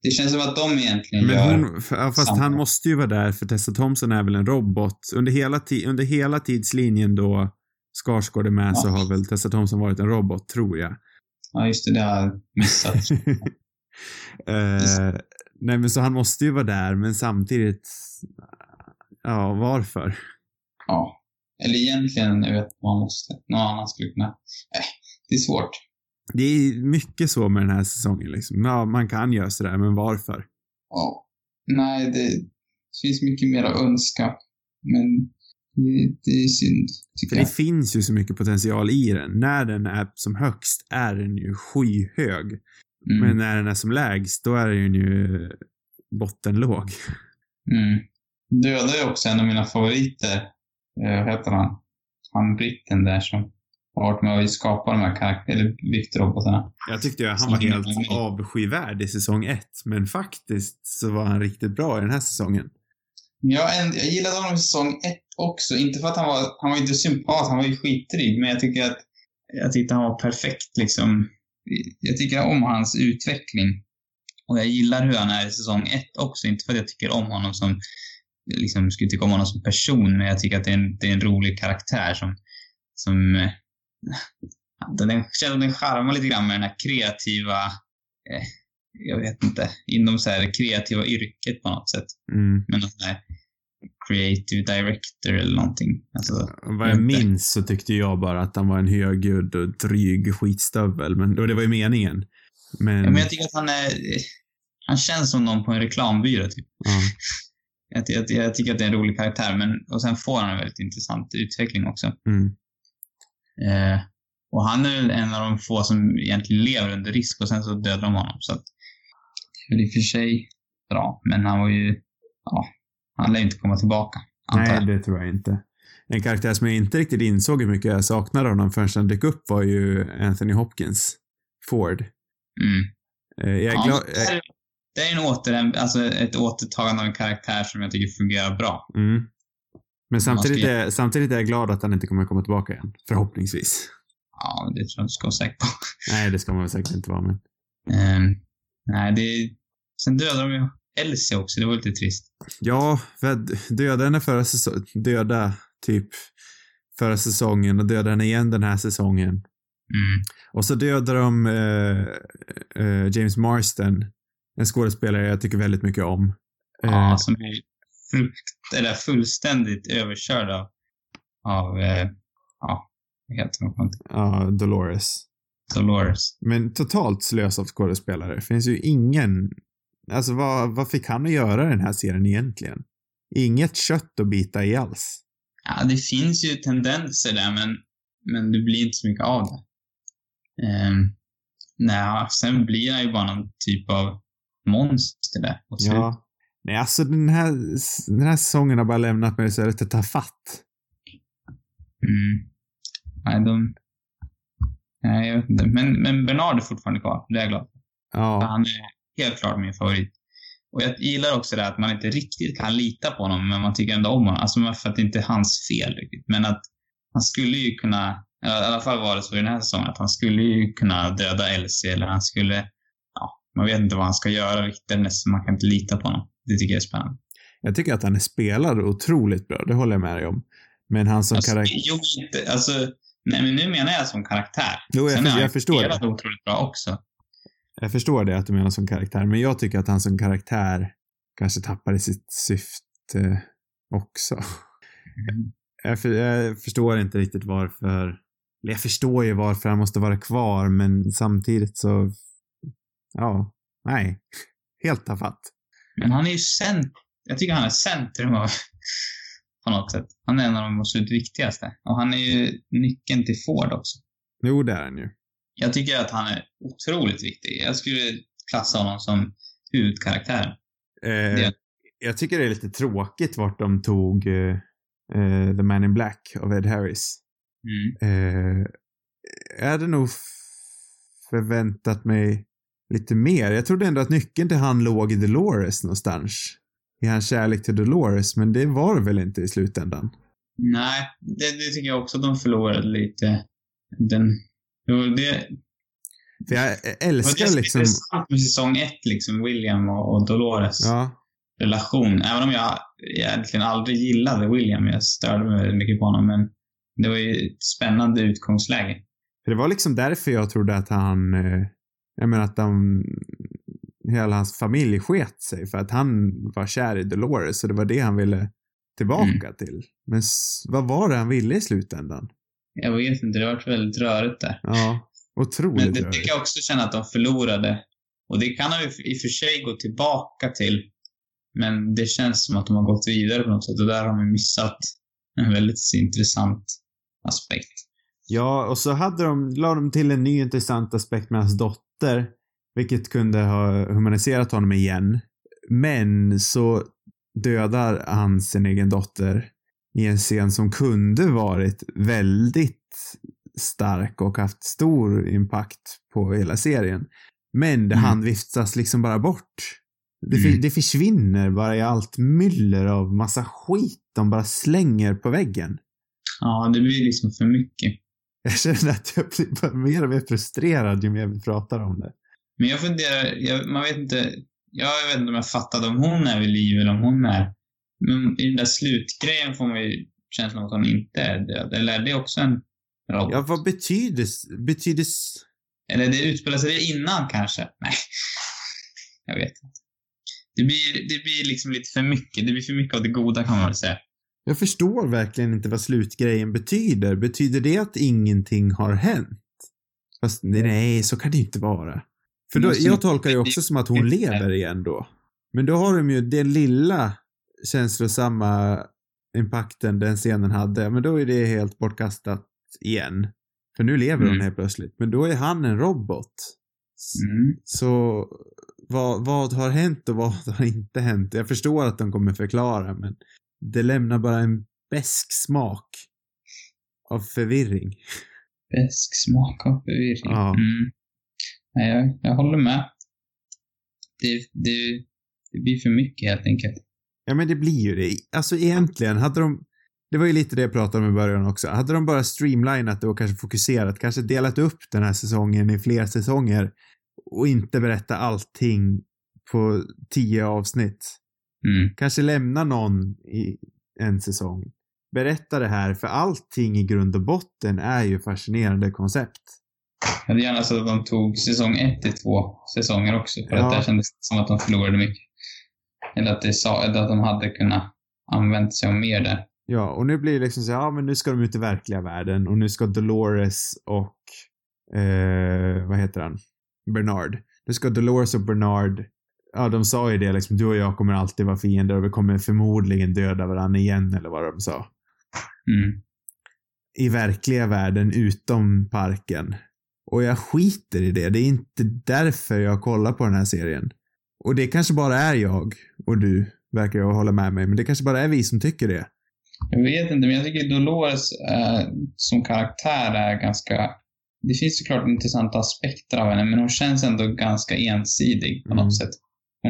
Det känns som att de egentligen Men gör... hon, ja, fast samma. han måste ju vara där för Tessa Thompson är väl en robot. Under hela, ti, under hela tidslinjen då Skarsgård är med Ja. så har väl Tessa Thompson varit en robot, tror jag. Ja, just det, det har jag missat. <laughs> eh, nej men så han måste ju vara där men samtidigt, ja varför? ja. Eller egentligen, jag vet vad man måste. Någon annan skulle kunna... Nej, det är svårt. Det är mycket så med den här säsongen liksom. Ja, man kan göra sådär, men varför? Ja. Nej, det finns mycket mer att önska. Men det, det är synd, tycker För jag. det finns ju så mycket potential i den. När den är som högst är den ju skyhög. Mm. Men när den är som lägst, då är den ju bottenlåg. Mm. Döda är också en av mina favoriter. Eh, vad heter han? Han britten där som har varit med och skapat de här karaktärerna, eller byggt robotarna. Jag tyckte ju att han var helt avskyvärd i säsong ett, men faktiskt så var han riktigt bra i den här säsongen. Jag, en, jag gillade honom i säsong ett också. Inte för att han var, han var inte sympat, han var ju skitdryg, men jag tycker att jag tyckte han var perfekt liksom. Jag tycker om hans utveckling. Och jag gillar hur han är i säsong ett också. Inte för att jag tycker om honom som, liksom skulle tycka om honom som person, men jag tycker att det är en, det är en rolig karaktär som, som eh, den, den, den charmar lite grann med den här kreativa, eh, jag vet inte, inom så här kreativa yrket på något sätt Mm. med någon sån här creative director eller någonting. Alltså, Vad jag minns så tyckte jag bara att han var en högljudd och dryg skitstövel, men, och det var ju meningen. Men, ja, men jag tycker att han är... Han känns som någon på en reklambyrå, typ. ja. Jag, jag, jag tycker att det är en rolig karaktär, men och sen får han en väldigt intressant utveckling också. Mm. Eh, och han är väl en av de få som egentligen lever under risk och sen så dödar de honom. Så att, det är väl i och för sig bra, men han var ju... Ja, han lär ju inte komma tillbaka, Nej, det tror jag inte. En karaktär som jag inte riktigt insåg hur mycket jag saknade honom förrän han dök upp var ju Anthony Hopkins. Ford. Mm. Eh, Jag är glad... det, är, det är en åter, alltså ett återtagande av en karaktär som jag tycker fungerar bra. Mm. Men samtidigt ska- är, samtidigt är jag glad att han inte kommer komma tillbaka igen. Förhoppningsvis. Ja, det tror jag du ska vara säker på. Nej, det ska man väl säkert inte vara, men... Ehm, nej, det... Sen dödade de ju Elsie också, det var lite trist. Ja, döda henne förra säsongen, döda typ förra säsongen och döda henne igen den här säsongen. Mm. Och så dödar de eh, eh, James Marsden, en skådespelare jag tycker väldigt mycket om. Ja, som är frukt, eller fullständigt överkörd av, av eh, ja, vad heter hon? ja, Dolores. Dolores. Men totalt slös av skådespelare. Finns ju ingen... Alltså vad, vad fick han att göra den här serien egentligen? Inget kött att bita i alls. Ja, det finns ju tendenser där, men, men det blir inte så mycket av det. Um, nej, sen blir han ju bara någon typ av monster där. Ja. Nej, alltså den här, den här säsongen har bara lämnat mig så lite tafatt. Mm. Nej, de... Nej, jag vet inte. Men, men Bernard är fortfarande kvar. Det är jag glad för. Ja. Han är helt klart min favorit. Och jag gillar också det att man inte riktigt kan lita på honom, men man tycker ändå om honom. Alltså för att det inte är hans fel riktigt. Men att han skulle ju kunna, i alla fall var det så i den här säsongen, att han skulle ju kunna döda Elsie eller han skulle, man vet inte vad han ska göra riktigt, nästan man kan inte lita på honom. Det tycker jag är spännande. Jag tycker att han är spelad otroligt bra, det håller jag med dig om. Men han som Alltså, karaktär... jo, inte, alltså, Nej, men nu menar jag som karaktär. Jo, jag, Sen för, han jag förstår det. otroligt bra också. Jag förstår det att du menar som karaktär, men jag tycker att han som karaktär kanske tappade sitt syfte också. Mm. Jag, för, jag förstår inte riktigt varför. Jag förstår ju varför han måste vara kvar, men samtidigt så... Ja, nej. Helt tafatt. Men han är ju cent... Jag tycker han är centrum av... <laughs> På något sätt. Han är en av de absolut viktigaste. Och han är ju nyckeln till Ford också. Jo, det är han ju. Jag tycker att han är otroligt viktig. Jag skulle klassa honom som huvudkaraktären. Eh, Det- Jag tycker det är lite tråkigt vart de tog eh, eh, The Man in Black av Ed Harris. Mm. Eh, jag hade nog förväntat mig lite mer. Jag trodde ändå att nyckeln till han låg i Dolores någonstans. I hans kärlek till Dolores, men det var det väl inte i slutändan. Nej, det, det tycker jag också att de förlorade lite. Den... Det, För jag det älskar det liksom... intressant med säsong ett, liksom William och, och Dolores Ja, relation. Även om jag egentligen aldrig gillade William, jag störde mig väldigt mycket på honom, men det var ju ett spännande utgångsläge. för det var liksom därför jag trodde att han... Eh, jag menar att de... Hela hans familj sket sig för att han var kär i Dolores och det var det han ville tillbaka Mm. till. Men vad var det han ville i slutändan? Jag vet inte, det har varit väldigt rörigt där. Ja, otroligt Men det rörigt. tycker jag också känna att de förlorade. Och det kan de i och för sig gå tillbaka till. Men det känns som att de har gått vidare på något sätt och där har de missat en väldigt intressant aspekt. Ja, och så hade de, la de till en ny intressant aspekt med hans dotter, vilket kunde ha humaniserat honom igen. Men så dödar han sin egen dotter i en scen som kunde varit väldigt stark och haft stor impact på hela serien. Men det Mm. handviftas liksom bara bort. Det, Mm. det försvinner bara i allt myller av massa skit de bara slänger på väggen. Ja, det blir liksom för mycket. Jag känner att jag blir bara mer och mer frustrerad ju mer vi pratar om det. Men jag funderar, jag, man vet inte, jag vet inte om jag fattade om hon är vid liv eller om hon är... Men i den där slutgrejen får man ju känslan av att hon inte är död. Eller är det också en robot? Ja, vad betyder, betyder, Eller det utspelar sig det innan kanske? Nej. Jag vet inte. Det blir, det blir liksom lite för mycket. Det blir för mycket av det goda kan man väl säga. Jag förstår verkligen inte vad slutgrejen betyder. Betyder det att ingenting har hänt? Fast nej, så kan det ju inte vara. För då, Måste- jag tolkar det också som att hon <laughs> lever igen då. Men då har de ju den lilla känslosamma impacten den scenen hade, men då är det helt bortkastat igen. För nu lever hon Mm. helt plötsligt. Men då är han en robot. Mm. Så vad, vad har hänt och vad har inte hänt? Jag förstår att de kommer förklara, men det lämnar bara en besk smak av förvirring. Besk smak av förvirring. Ja. Mm. Nej, jag, jag håller med. Det, det, det blir för mycket helt enkelt. Ja, men det blir ju det. Alltså egentligen, hade de... Det var ju lite det jag pratade om i början också. Hade de bara streamlinat det och kanske fokuserat, kanske delat upp den här säsongen i fler säsonger och inte berätta allting på tio avsnitt. Mm. Kanske lämna någon i en säsong. Berätta det här, för allting i grund och botten är ju fascinerande koncept. Jag hade gärna sett att de tog säsong ett till två säsonger också. För Ja. att det kändes som att de förlorade mycket. Eller att, det sa, eller att de hade kunnat använt sig av mer där. Ja, och nu blir det liksom så ja men nu ska de ut i verkliga världen och nu ska Dolores och, eh, vad heter han? Bernard. Nu ska Dolores och Bernard, ja de sa ju det liksom, du och jag kommer alltid vara fiender och vi kommer förmodligen döda varandra igen eller vad de sa. Mm. I verkliga världen utom parken. Och jag skiter i det, det är inte därför jag kollar på den här serien. Och det kanske bara är jag och du, verkar jag hålla med mig, men det kanske bara är vi som tycker det. Jag vet inte, men jag tycker Dolores eh, som karaktär är ganska... Det finns såklart intressanta aspekter av henne, men hon känns ändå ganska ensidig på Mm. något sätt.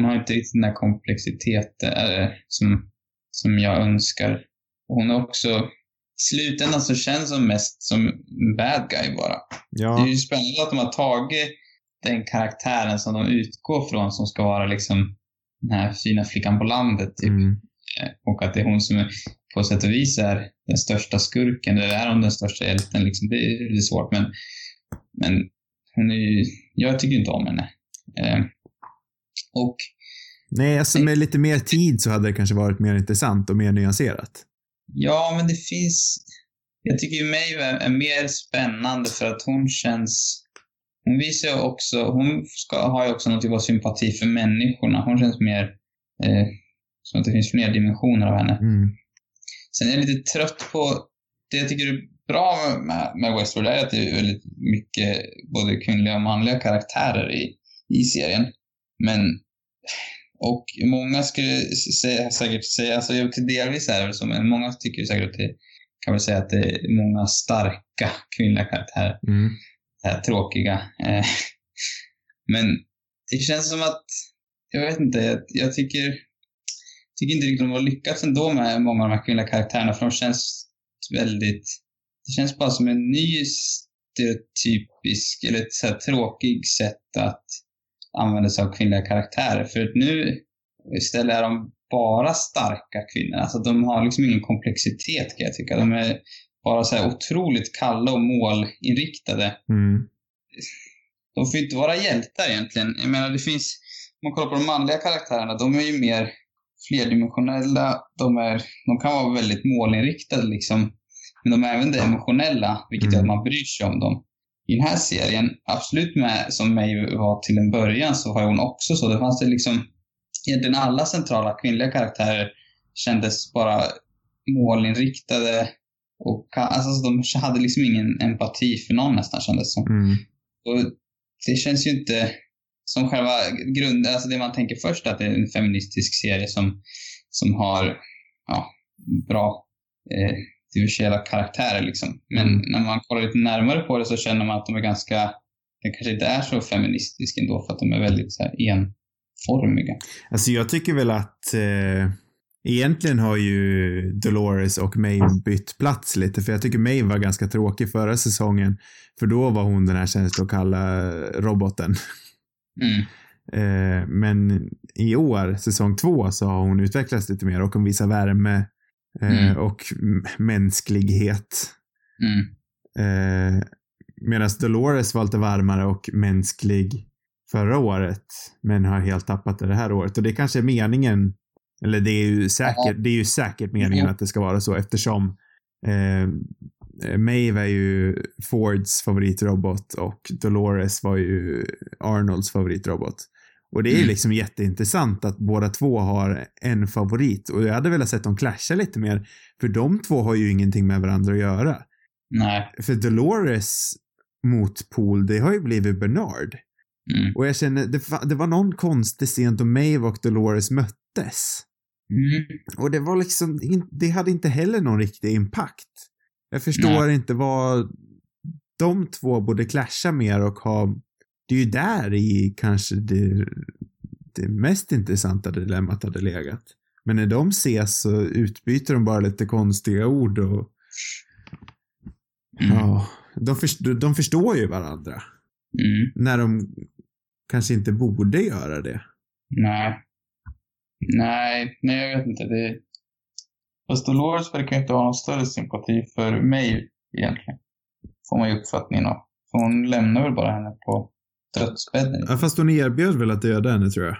Hon har inte riktigt den där komplexiteten eh, som, som jag önskar. Hon är också... I slutändan så känns hon mest som en bad guy bara. Det Ja. är ju spännande att de har tagit den karaktären som de utgår från som ska vara liksom den här fina flickan på landet typ. Mm. Eh, Och att det är hon som är... på sätt och vis är den största skurken, eller är hon den största hjälten liksom. Det är lite svårt men, men hon är ju, jag tycker inte om henne. Och Nej, alltså med lite mer tid så hade det kanske varit mer intressant och mer nyanserat. Ja, men det finns... Jag tycker ju Maeve är, är mer spännande för att hon känns... Hon visar också... Hon ska, har ju också någon typ av sympati för människorna. Hon känns mer... Eh, som att det finns fler dimensioner av henne. Mm. Sen är jag lite trött på... Det jag tycker är bra med, med Westworld är att det är väldigt mycket både kvinnliga och manliga karaktärer i, i serien. Men och många skulle säga, säkert säga, alltså till delvis är det så, men många tycker säkert att det kan väl säga att det är många starka kvinnliga karaktärer. Mm. Här, tråkiga. Eh, <laughs> men det känns som att, jag vet inte, jag, jag tycker, tycker inte riktigt de har lyckats ändå med många av de här kvinnliga karaktärerna, för de känns väldigt, det känns bara som en ny stereotypisk, eller ett så tråkig sätt att använder sig av kvinnliga karaktärer. För nu istället är de bara starka kvinnor. Alltså de har liksom ingen komplexitet kan jag tycka. De är bara så här otroligt kalla och målinriktade. Mm. De får inte vara hjältar egentligen. Jag menar det finns, om man kollar på de manliga karaktärerna, de är ju mer flerdimensionella. De, är, de kan vara väldigt målinriktade liksom. Men de är även det emotionella, vilket gör att man bryr sig om dem i den här serien, absolut med som mig var till en början, så var hon också så. Det fanns det liksom, egentligen alla centrala kvinnliga karaktärer kändes bara målinriktade och alltså de hade liksom ingen empati för någon nästan kändes som. Mm. Och det känns ju inte som själva grunden, alltså det man tänker först att det är en feministisk serie som, som har ja, bra eh, diversella karaktärer liksom. Men Mm. när man kollar lite närmare på det så känner man att de är ganska, det kanske inte är så feministiska ändå för att de är väldigt så här enformiga. Alltså jag tycker väl att eh, egentligen har ju Dolores och Maeve bytt plats lite för jag tycker Maeve var ganska tråkig förra säsongen för då var hon den här känslokalla roboten. Mm. Eh, men i år, säsong två, så har hon utvecklats lite mer och hon visar värme Mm. och m- mänsklighet. Mm. Eh, Medan Dolores var lite varmare och mänsklig förra året, men har helt tappat det det här året. Och det kanske är meningen, eller det är ju säkert, det är ju säkert meningen att det ska vara så eftersom eh, Maeve är ju Fords favoritrobot och Dolores var ju Arnolds favoritrobot. Och det är Mm. liksom jätteintressant att båda två har en favorit och jag hade velat sett dem clasha lite mer, för de två har ju ingenting med varandra att göra. Nej. För Dolores motpol, det har ju blivit Bernard. Mm. Och jag känner, det, det var någon konstig scen då Maeve och Dolores möttes. Mm. Och det var liksom, det hade inte heller någon riktig impact. Jag förstår inte vad de två borde clasha mer och ha, det är ju där i kanske det, det mest intressanta dilemmat hade legat. Men när de ses så utbyter de bara lite konstiga ord och Mm. Ja, de, förstår, de förstår ju varandra. Mm. När de kanske inte borde göra det. Nej. Nej, nej jag vet inte. Det... Fast Dolores verkar inte ha någon större sympati för mig egentligen. Får man ju uppfattningen av. För hon lämnar väl bara henne på dödsbädden. Ja, fast hon erbjöd väl att döda henne tror jag.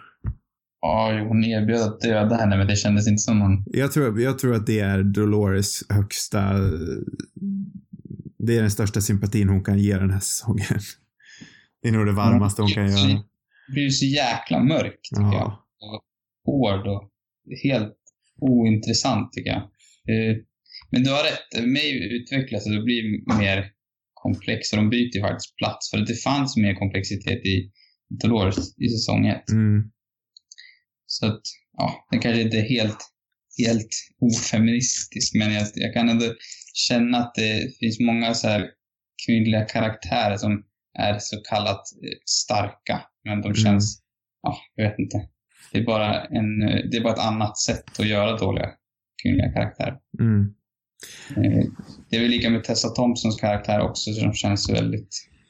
Ja, hon erbjöd att döda henne men det kändes inte som någon... Jag tror, jag tror att det är Dolores högsta... Det är den största sympatin hon kan ge den här säsongen. Det är nog det varmaste hon kan göra. Det blir ju så jäkla mörkt tycker jag. Ja. Hård och helt ointressant tycker jag. Eh, Men du har rätt, mig utvecklas och det blir mer komplex och de byter ju faktiskt plats för att det fanns mer komplexitet i Dolores i säsong ett. Mm. Så att, ja, den kanske inte är helt, helt ofeministisk men jag, jag kan ändå känna att det finns många så här kvinnliga karaktärer som är så kallat eh, starka. Men de Mm. känns, ja, jag vet inte. Det är bara en, eh, det är bara ett annat sätt att göra dåliga kvinnliga karaktärer. Mm. Eh, Det är väl lika med Tessa Thompsons karaktär också, som känns väldigt,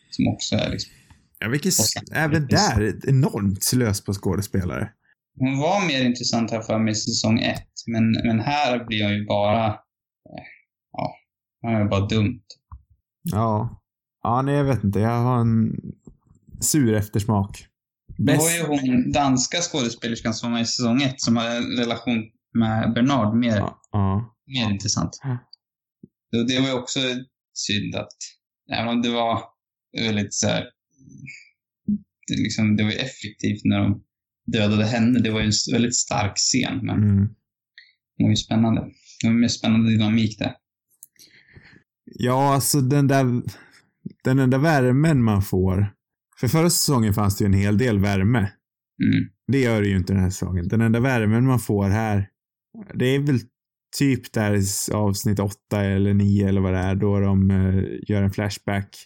som också är liksom, Ja, vilket, även där, ett enormt slös på skådespelare. hon var mer intressant här för mig i säsong ett. Men, men här blir hon ju bara... eh, Ja, hon är bara dumt. Ja. Ja, nej jag vet inte. Jag har en sur eftersmak. Det var ju hon danska skådespelerskan som var i säsong ett som hade en relation med Bernard mer, Ja. ja. mer intressant. Och det var ju också synd att, även om det var väldigt så här, det, liksom, det var effektivt när de dödade henne. Det var ju en väldigt stark scen, men Mm. det var ju spännande. Det var mer spännande dynamik där. Ja, alltså den där, den enda värmen man får. För förra säsongen fanns det ju en hel del värme. Mm. Det gör det ju inte den här säsongen. Den enda värmen man får här, det är väl typ där i avsnitt åtta eller nio eller vad det är, då de eh, gör en flashback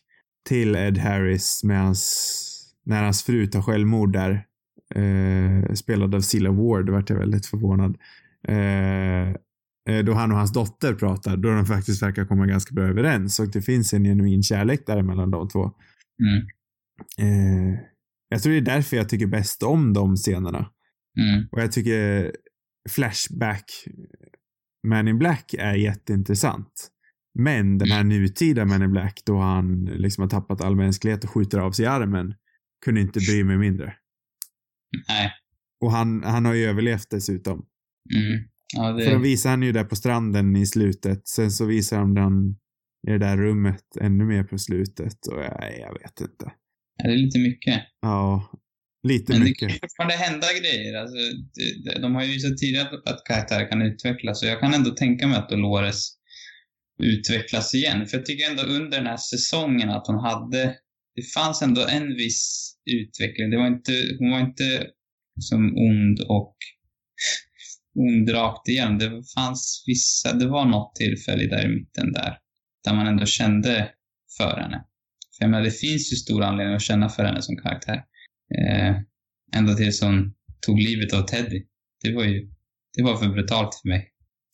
till Ed Harris med hans, när hans fru tar självmord där. Eh, spelad av Cilla Ward, vart jag väldigt förvånad. Eh, eh, då han och hans dotter pratar, då de faktiskt verkar komma ganska bra överens och det finns en genuin kärlek där mellan de två. Mm. Eh, jag tror det är därför jag tycker bäst om de scenerna. Mm. Och jag tycker Flashback Man in Black är jätteintressant. Men den här nutida Man in Black då han liksom har tappat all mänsklighet och skjuter av sig armen kunde inte bry mig mindre. Nej. Och han, han har ju överlevt dessutom. Mm. Ja, det... För de visar han ju där på stranden i slutet. Sen så visar de den i det där rummet ännu mer på slutet och jag, jag vet inte. Ja, det är lite mycket. Ja, lite Men det mycket. kan ju fortfarande hända grejer. Alltså, det, det, de har ju visat tidigare att, att karaktärer kan utvecklas och jag kan ändå tänka mig att Dolores utvecklas igen. För jag tycker ändå under den här säsongen att hon hade, det fanns ändå en viss utveckling. Det var inte, hon var inte som ond och ond rakt igen. Det fanns vissa, det var något tillfälle där i mitten där, där man ändå kände för henne. För jag menar, det finns ju stor anledning att känna för henne som karaktär. Eh, ända tills hon tog livet av Teddy. Det var ju, det var för brutalt för mig.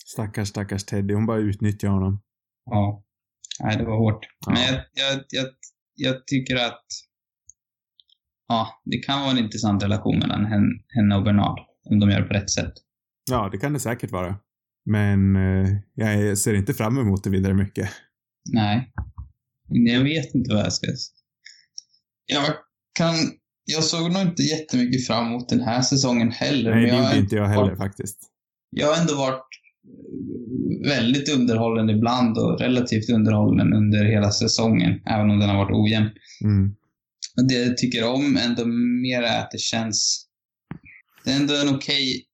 Stackars, stackars Teddy. Hon bara utnyttjar honom. Ja. Nej, det var hårt. Ja. Men jag, jag, jag, jag tycker att ja, det kan vara en intressant relation mellan henne, henne och Bernard. Om de gör det på rätt sätt. Ja, det kan det säkert vara. Men eh, jag ser inte fram emot det vidare mycket. Nej. Jag vet inte vad jag ska... Jag kan... Jag såg nog inte jättemycket fram emot den här säsongen heller. Nej, men det jag, gjorde inte jag heller varit- faktiskt. jag har ändå varit eh, väldigt underhållen ibland och relativt underhållen under hela säsongen, även om den har varit ojämn. Mm. Det jag tycker om ändå mer är att det känns... Det är ändå en okej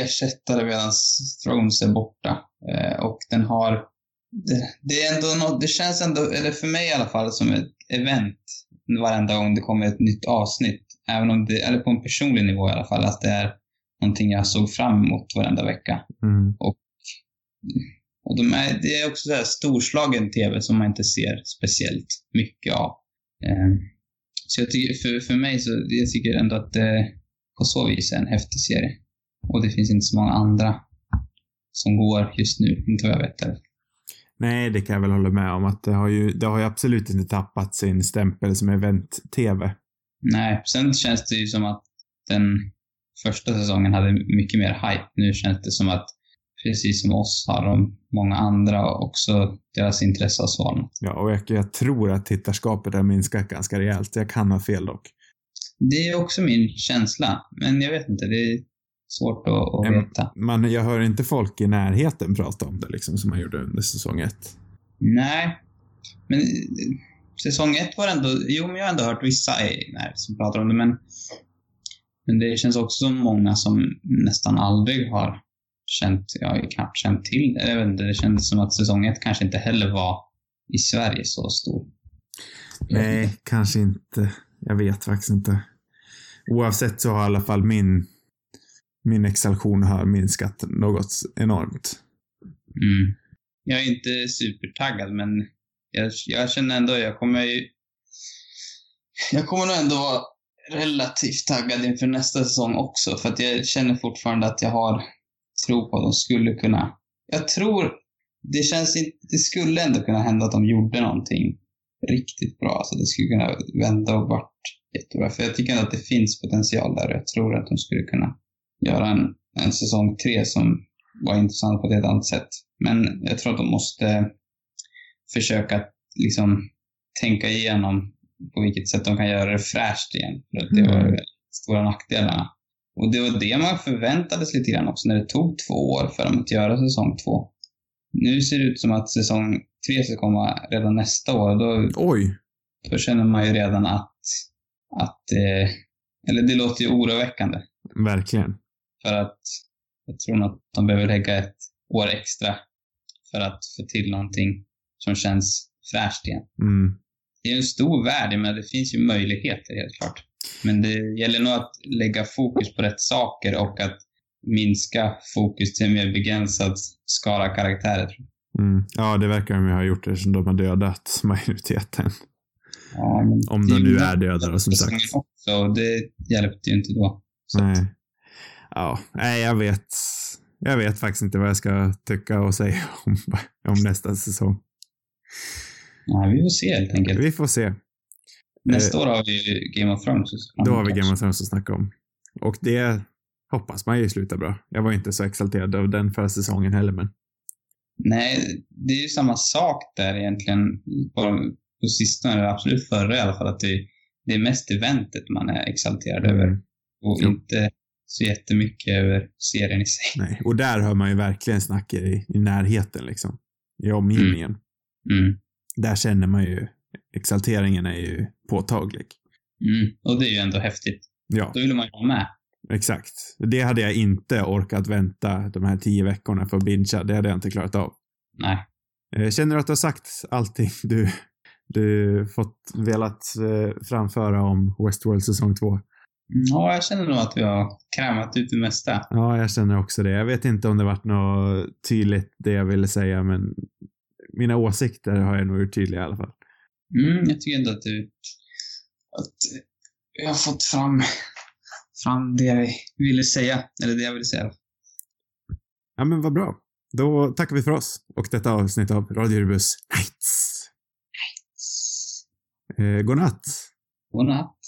ersättare medan Thrones är borta. Eh, och den har... Det, det är ändå något, det känns ändå, eller för mig i alla fall, som ett event varenda gång det kommer ett nytt avsnitt. Även om det, eller på en personlig nivå i alla fall, att det är någonting jag såg fram emot varenda vecka. Mm. Och de är, det är också så här storslagen TV som man inte ser speciellt mycket av. Eh, så jag tycker, för, för mig så, jag tycker ändå att det på så vis är en häftig serie. Och det finns inte så många andra som går just nu, inte vad jag vet. Eller. Nej, det kan jag väl hålla med om att det har ju, det har ju absolut inte tappat sin stämpel som event-tv. Nej, sen känns det ju som att den första säsongen hade mycket mer hype. Nu känns det som att precis som oss har de många andra också deras intresse har svalnat. Ja, och jag, jag tror att tittarskapet har minskat ganska rejält. Jag kan ha fel dock. Det är också min känsla, men jag vet inte. Det svårt att, att Mm. veta. Man, jag hör inte folk i närheten prata om det liksom som man gjorde under säsong ett. Nej, men eh, säsong ett var ändå... Jo, men jag har ändå hört vissa nej, som pratar om det, men... Men det känns också som många som nästan aldrig har känt, ja, knappt känt till det. Jag inte, det kändes som att säsong ett kanske inte heller var i Sverige så stor. Nej, kanske inte. Jag vet faktiskt inte. Oavsett så har i alla fall min, min exaltation har minskat något enormt. Mm. Jag är inte supertaggad, men jag, jag känner ändå, jag kommer ju... Jag kommer nog ändå vara relativt taggad inför nästa säsong också, för att jag känner fortfarande att jag har tro på att de skulle kunna... Jag tror... Det känns inte... Det skulle ändå kunna hända att de gjorde någonting riktigt bra. Alltså det skulle kunna vända och vart jättebra. För jag tycker ändå att det finns potential där och jag tror att de skulle kunna göra en, en säsong tre som var intressant på ett helt annat sätt. Men jag tror att de måste försöka liksom tänka igenom på vilket sätt de kan göra det fräscht igen. För att det var Mm. stora nackdelarna. Och det var det man förväntades lite grann också när det tog två år för dem att göra säsong två. Nu ser det ut som att säsong tre ska komma redan nästa år då, Oj. då känner man ju redan att, att eh, eller det låter ju oroväckande. Verkligen. För att jag tror nog att de behöver lägga ett år extra för att få till någonting som känns fräscht igen. Mm. Det är en stor värld, men det finns ju möjligheter helt klart. Men det gäller nog att lägga fokus på rätt saker och att minska fokus till en mer begränsad skala karaktärer. Mm. Ja, det verkar de ju ha gjort eftersom de har dödat majoriteten. Ja, Om de nu är döda som sagt. Också, det hjälpte ju inte då. Nej. Ja, nej, jag vet. Jag vet faktiskt inte vad jag ska tycka och säga <laughs> om, om nästa säsong. nej, vi får se helt enkelt. Vi får se. Nästa år har vi Game of Thrones. Då har vi Game of Thrones att snacka om. Och det hoppas man ju slutar bra. Jag var inte så exalterad av den förra säsongen heller, men Nej, det är ju samma sak där egentligen. På, på sistone, eller absolut förra i alla fall, att det, det är mest eventet man är exalterad över. Och Jo. inte så jättemycket över serien i sig. nej. Och där hör man ju verkligen snack i, i närheten liksom. I omgivningen. Mm. Där känner man ju, exalteringen är ju påtaglig. Mm. Och det är ju ändå häftigt. Ja, Då vill man ju vara med. exakt. Det hade jag inte orkat vänta de här tio veckorna för att bingea. Det hade jag inte klarat av. Nej. Eh, Känner du att du har sagt allting du, du fått velat eh, framföra om Westworld säsong två? Ja, jag känner nog att vi har krämat ut det mesta. Ja, jag känner också det. Jag vet inte om det varit något tydligt det jag ville säga, men mina åsikter har jag nog gjort tydliga i alla fall. Mm, jag tycker ändå att du... Att jag har fått fram, fram det jag ville säga. Eller det jag ville säga. Ja, men vad bra. Då tackar vi för oss och detta avsnitt av Radio Rubus Nights. Eh, god natt. God natt.